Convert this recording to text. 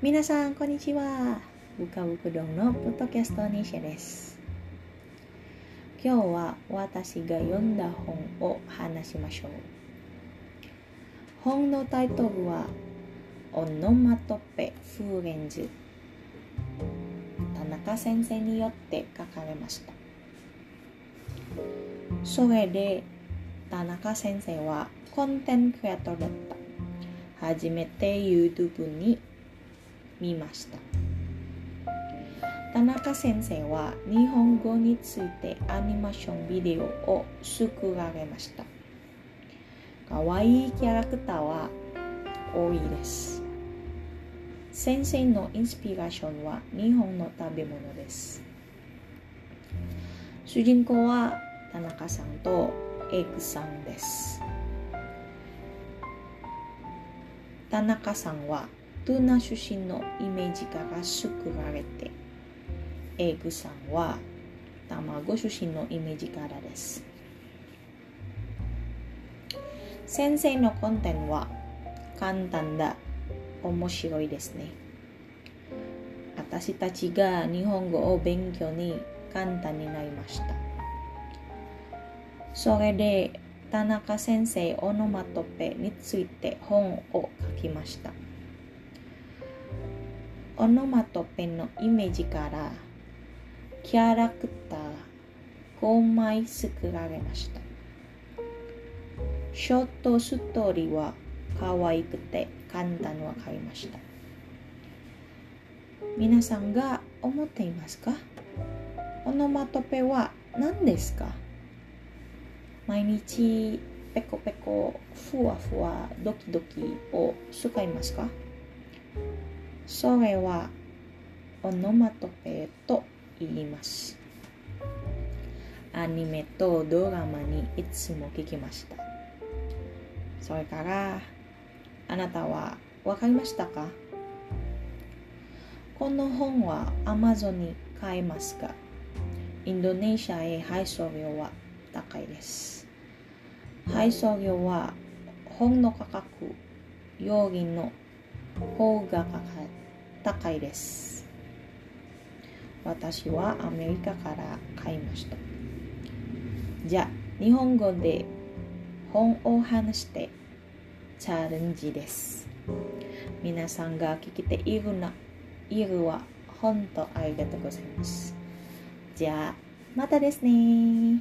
皆さんこんにちは。ぶかぶくどんのポッドキャストニシェです。今日は私が読んだ本を話しましょう。本のタイトルはオノマトペフーレンズ田中先生によって書かれました。それで田中先生はコンテンツクリエイターだった。初めて YouTube に見ました。田中先生は日本語についてアニメーションビデオを作られました。可愛いキャラクターは多いです。先生のインスピレーションは日本の食べ物です。主人公は田中さんとエグさんです。田中さんはトゥーナ出身のイメージから作られてエグさんは卵出身のイメージからです。先生のコンテンツは簡単だ。面白いですね。私たちが日本語を勉強に簡単になりました。それで田中先生オノマトペについて本を書きました。オノマトペのイメージからキャラクター5枚作られました。ショートストーリーは可愛くて簡単わかりました。皆さんが思っていますか？オノマトペは何ですか？毎日ペコペコふわふわドキドキを使いますか？それはオノマトペと言います。アニメとドラマにいつも聞きました。それからあなたは分かりましたか？この本は Amazon に買えますがインドネシアへ配送料は高いです。配送料は本の価格用品の方が高いです。私はアメリカから買いました。じゃあ日本語で本を話してチャレンジです。皆さんが聞きているないるは本当ありがとうございます。じゃあまたですね。